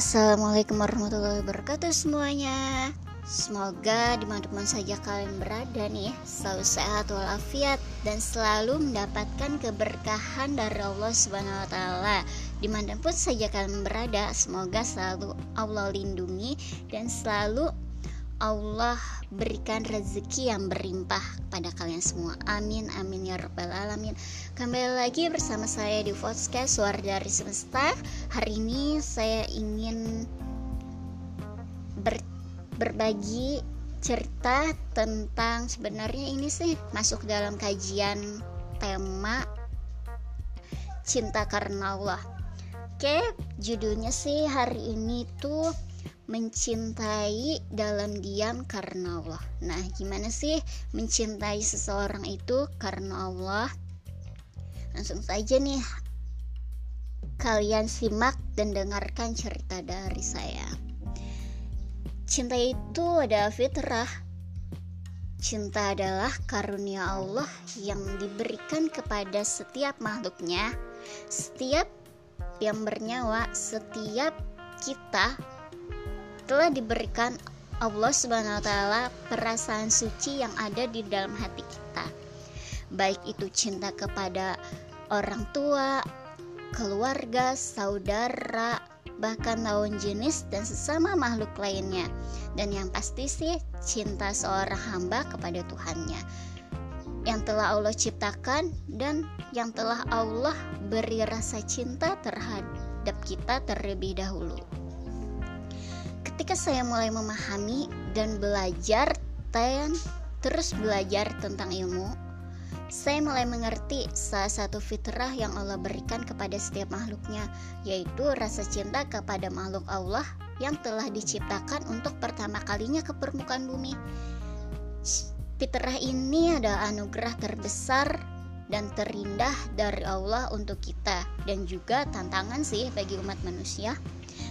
Assalamualaikum warahmatullahi wabarakatuh semuanya. Semoga di mana pun saja kalian berada nih Selalu sehat walafiat Dan selalu mendapatkan keberkahan dari Allah subhanahu wa ta'ala. Di mana pun saja kalian berada Semoga selalu Allah lindungi Dan selalu Allah berikan rezeki yang berlimpah kepada kalian semua. Amin, amin ya rabbal alamin. Kembali lagi bersama saya di podcast Suara dari Semesta. Hari ini saya ingin ber, berbagi cerita tentang sebenarnya ini sih masuk dalam kajian tema cinta karena Allah. Oke, judulnya sih hari ini tuh mencintai dalam diam karena Allah. Nah, gimana sih mencintai seseorang itu karena Allah? Langsung saja nih kalian simak dan dengarkan cerita dari saya. Cinta itu adalah fitrah. Cinta adalah karunia Allah yang diberikan kepada setiap makhluknya, setiap yang bernyawa, setiap kita telah diberikan Allah Subhanahu wa taala perasaan suci yang ada di dalam hati kita. Baik itu cinta kepada orang tua, keluarga, saudara, bahkan lawan jenis dan sesama makhluk lainnya. Dan yang pasti sih cinta seorang hamba kepada Tuhannya yang telah Allah ciptakan dan yang telah Allah beri rasa cinta terhadap kita terlebih dahulu ketika saya mulai memahami dan belajar dan terus belajar tentang ilmu, saya mulai mengerti salah satu fitrah yang Allah berikan kepada setiap makhluknya, yaitu rasa cinta kepada makhluk Allah yang telah diciptakan untuk pertama kalinya ke permukaan bumi. Fitrah ini adalah anugerah terbesar dan terindah dari Allah untuk kita dan juga tantangan sih bagi umat manusia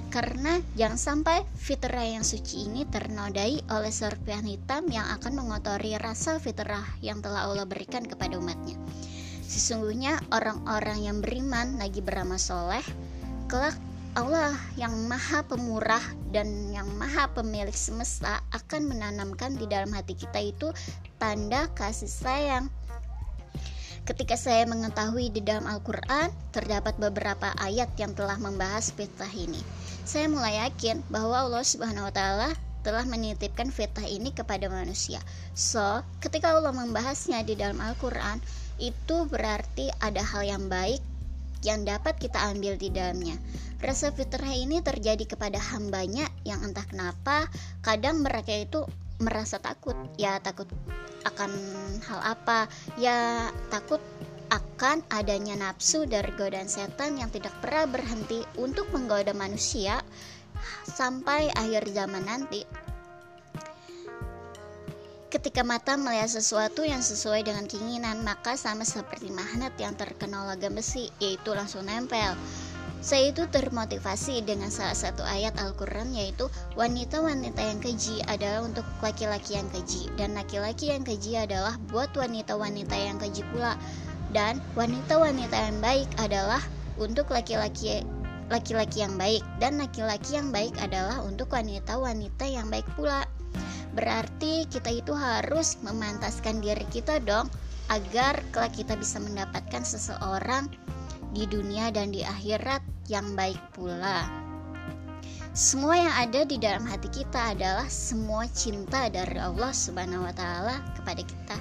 karena jangan sampai fitrah yang suci ini ternodai oleh serpihan hitam yang akan mengotori rasa fitrah yang telah Allah berikan kepada umatnya. Sesungguhnya orang-orang yang beriman lagi beramal soleh, kelak Allah yang maha pemurah dan yang maha pemilik semesta akan menanamkan di dalam hati kita itu tanda kasih sayang Ketika saya mengetahui di dalam Al-Quran terdapat beberapa ayat yang telah membahas fitrah ini, saya mulai yakin bahwa Allah Subhanahu wa Ta'ala telah menitipkan fitrah ini kepada manusia. So, ketika Allah membahasnya di dalam Al-Quran, itu berarti ada hal yang baik yang dapat kita ambil di dalamnya. Rasa fitrah ini terjadi kepada hambanya yang entah kenapa kadang mereka itu merasa takut. Ya takut akan hal apa ya takut akan adanya nafsu dari godaan setan yang tidak pernah berhenti untuk menggoda manusia sampai akhir zaman nanti. Ketika mata melihat sesuatu yang sesuai dengan keinginan, maka sama seperti magnet yang terkena logam besi, yaitu langsung nempel. Saya itu termotivasi dengan salah satu ayat Al-Quran yaitu wanita-wanita yang keji adalah untuk laki-laki yang keji dan laki-laki yang keji adalah buat wanita-wanita yang keji pula dan wanita-wanita yang baik adalah untuk laki-laki laki-laki yang baik dan laki-laki yang baik adalah untuk wanita-wanita yang baik pula. Berarti kita itu harus memantaskan diri kita dong agar kelak kita bisa mendapatkan seseorang di dunia dan di akhirat yang baik pula. Semua yang ada di dalam hati kita adalah semua cinta dari Allah Subhanahu wa taala kepada kita.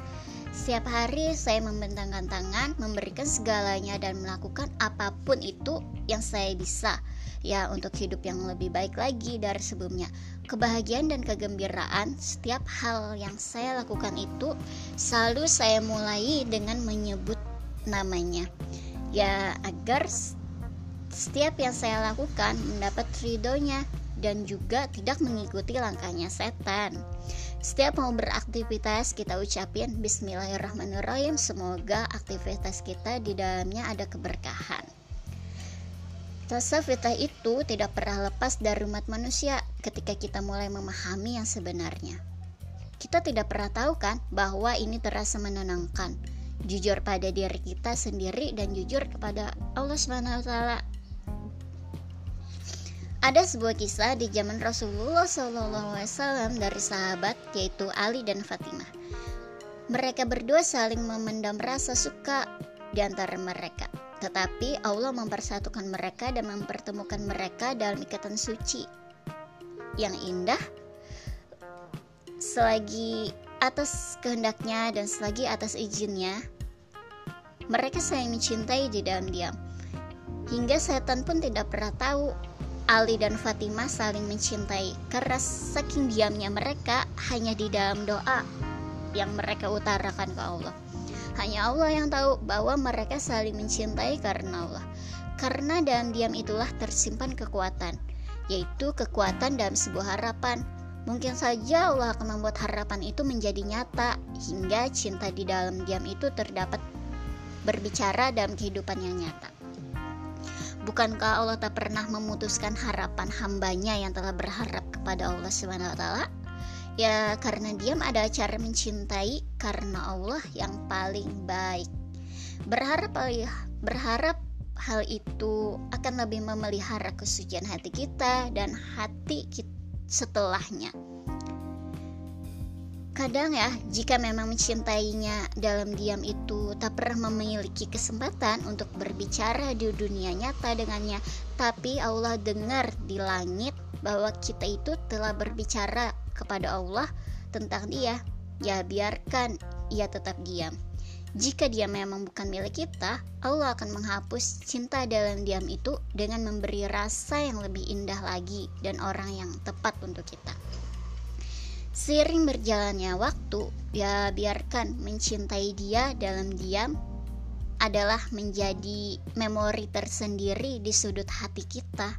Setiap hari saya membentangkan tangan, memberikan segalanya dan melakukan apa pun itu yang saya bisa ya untuk hidup yang lebih baik lagi dari sebelumnya. Kebahagiaan dan kegembiraan setiap hal yang saya lakukan itu selalu saya mulai dengan menyebut namanya ya agar setiap yang saya lakukan mendapat ridhonya dan juga tidak mengikuti langkahnya setan. Setiap mau beraktivitas kita ucapin Bismillahirrahmanirrahim Semoga aktivitas kita di dalamnya ada keberkahan Rasa itu tidak pernah lepas dari umat manusia ketika kita mulai memahami yang sebenarnya. Kita tidak pernah tahu kan bahwa ini terasa menenangkan, jujur pada diri kita sendiri dan jujur kepada Allah Subhanahu wa taala. Ada sebuah kisah di zaman Rasulullah SAW dari sahabat yaitu Ali dan Fatimah. Mereka berdua saling memendam rasa suka di antara mereka. Tetapi Allah mempersatukan mereka dan mempertemukan mereka dalam ikatan suci yang indah selagi atas kehendaknya dan selagi atas izinnya mereka saling mencintai di dalam diam hingga setan pun tidak pernah tahu Ali dan Fatimah saling mencintai karena saking diamnya mereka hanya di dalam doa yang mereka utarakan ke Allah. Hanya Allah yang tahu bahwa mereka saling mencintai karena Allah. Karena dalam diam itulah tersimpan kekuatan, yaitu kekuatan dalam sebuah harapan. Mungkin saja Allah akan membuat harapan itu menjadi nyata hingga cinta di dalam diam itu terdapat berbicara dalam kehidupan yang nyata. Bukankah Allah tak pernah memutuskan harapan hambanya yang telah berharap kepada Allah taala? Ya karena diam ada cara mencintai karena Allah yang paling baik. Berharap berharap hal itu akan lebih memelihara kesucian hati kita dan hati kita setelahnya. Kadang ya, jika memang mencintainya dalam diam itu tak pernah memiliki kesempatan untuk berbicara di dunia nyata dengannya, tapi Allah dengar di langit bahwa kita itu telah berbicara kepada Allah tentang dia. Ya biarkan ia tetap diam. Jika dia memang bukan milik kita, Allah akan menghapus cinta dalam diam itu dengan memberi rasa yang lebih indah lagi dan orang yang tepat untuk kita. Seiring berjalannya waktu, ya biarkan mencintai dia dalam diam adalah menjadi memori tersendiri di sudut hati kita.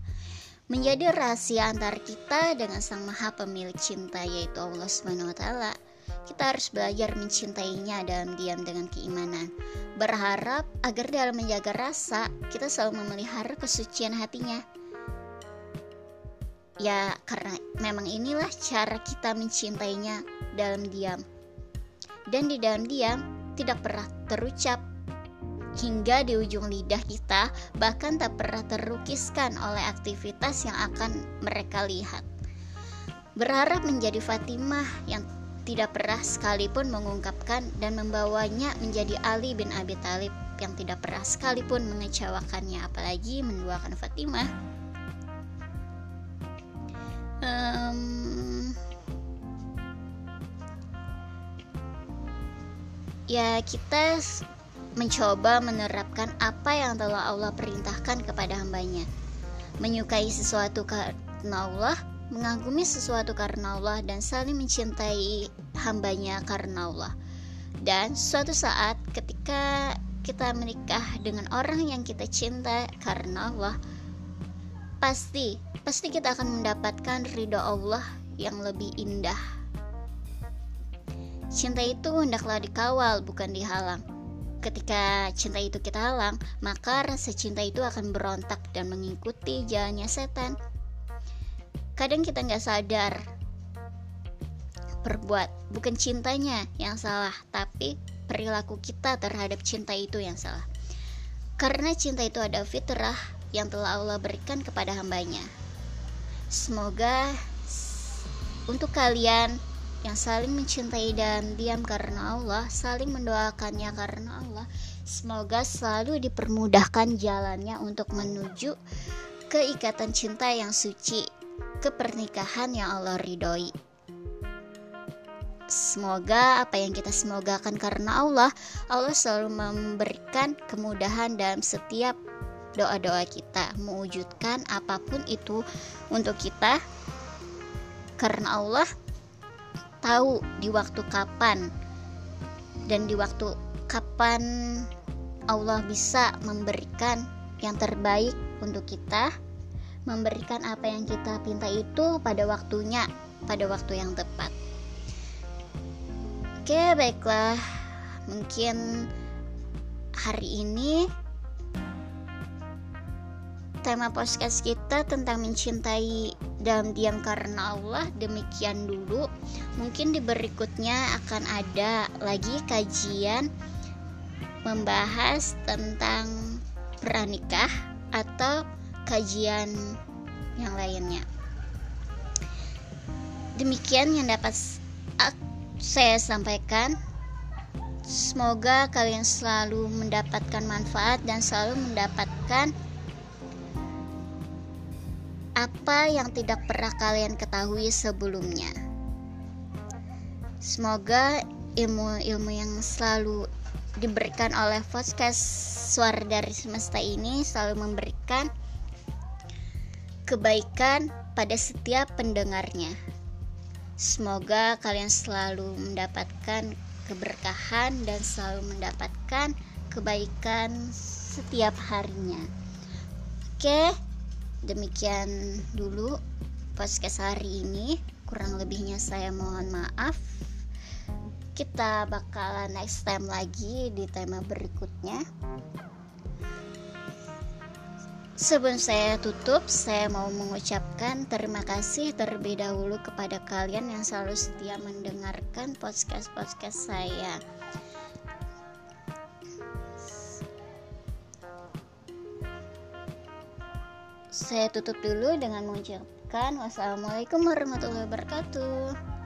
Menjadi rahasia antar kita dengan Sang Maha Pemilik cinta yaitu Allah taala. Kita harus belajar mencintainya dalam diam dengan keimanan. Berharap agar dalam menjaga rasa kita selalu memelihara kesucian hatinya Ya, karena memang inilah cara kita mencintainya dalam diam. Dan di dalam diam tidak pernah terucap hingga di ujung lidah kita bahkan tak pernah terlukiskan oleh aktivitas yang akan mereka lihat. Berharap menjadi Fatimah yang tidak pernah sekalipun mengungkapkan dan membawanya menjadi Ali bin Abi Thalib yang tidak pernah sekalipun mengecewakannya apalagi menduakan Fatimah um, ya kita mencoba menerapkan apa yang telah Allah perintahkan kepada hambanya. Menyukai sesuatu karena Allah mengagumi sesuatu karena Allah dan saling mencintai hambanya karena Allah. Dan suatu saat ketika kita menikah dengan orang yang kita cinta karena Allah pasti pasti kita akan mendapatkan ridho Allah yang lebih indah. Cinta itu hendaklah dikawal, bukan dihalang. Ketika cinta itu kita halang, maka rasa cinta itu akan berontak dan mengikuti jalannya setan. Kadang kita nggak sadar perbuat, bukan cintanya yang salah, tapi perilaku kita terhadap cinta itu yang salah. Karena cinta itu ada fitrah, yang telah Allah berikan kepada hambanya. Semoga untuk kalian yang saling mencintai dan diam karena Allah, saling mendoakannya karena Allah, semoga selalu dipermudahkan jalannya untuk menuju keikatan cinta yang suci, ke pernikahan yang Allah ridhoi. Semoga apa yang kita semogakan karena Allah, Allah selalu memberikan kemudahan dalam setiap doa-doa kita mewujudkan apa pun itu untuk kita. Karena Allah tahu di waktu kapan dan di waktu kapan Allah bisa memberikan yang terbaik untuk kita memberikan apa yang kita pinta itu pada waktunya pada waktu yang tepat. Oke baiklah. Mungkin hari ini tema podcast kita tentang mencintai dalam diam karena Allah demikian dulu mungkin di berikutnya akan ada lagi kajian membahas tentang pernikah atau kajian yang lainnya. Demikian yang dapat saya sampaikan. Semoga kalian selalu mendapatkan manfaat dan selalu mendapatkan apa yang tidak pernah kalian ketahui sebelumnya. Semoga ilmu-ilmu yang selalu diberikan oleh podcast suara dari semesta ini selalu memberikan kebaikan pada setiap pendengarnya. Semoga kalian selalu mendapatkan keberkahan dan selalu mendapatkan kebaikan setiap harinya. Oke, demikian dulu podcast hari ini. Kurang lebihnya saya mohon maaf. Kita bakalan next time lagi di tema berikutnya. Sebelum saya tutup, saya mau mengucapkan terima kasih terlebih dahulu kepada kalian yang selalu setia mendengarkan podcast-podcast saya. Saya tutup dulu dengan mengucapkan wassalamualaikum warahmatullahi wabarakatuh.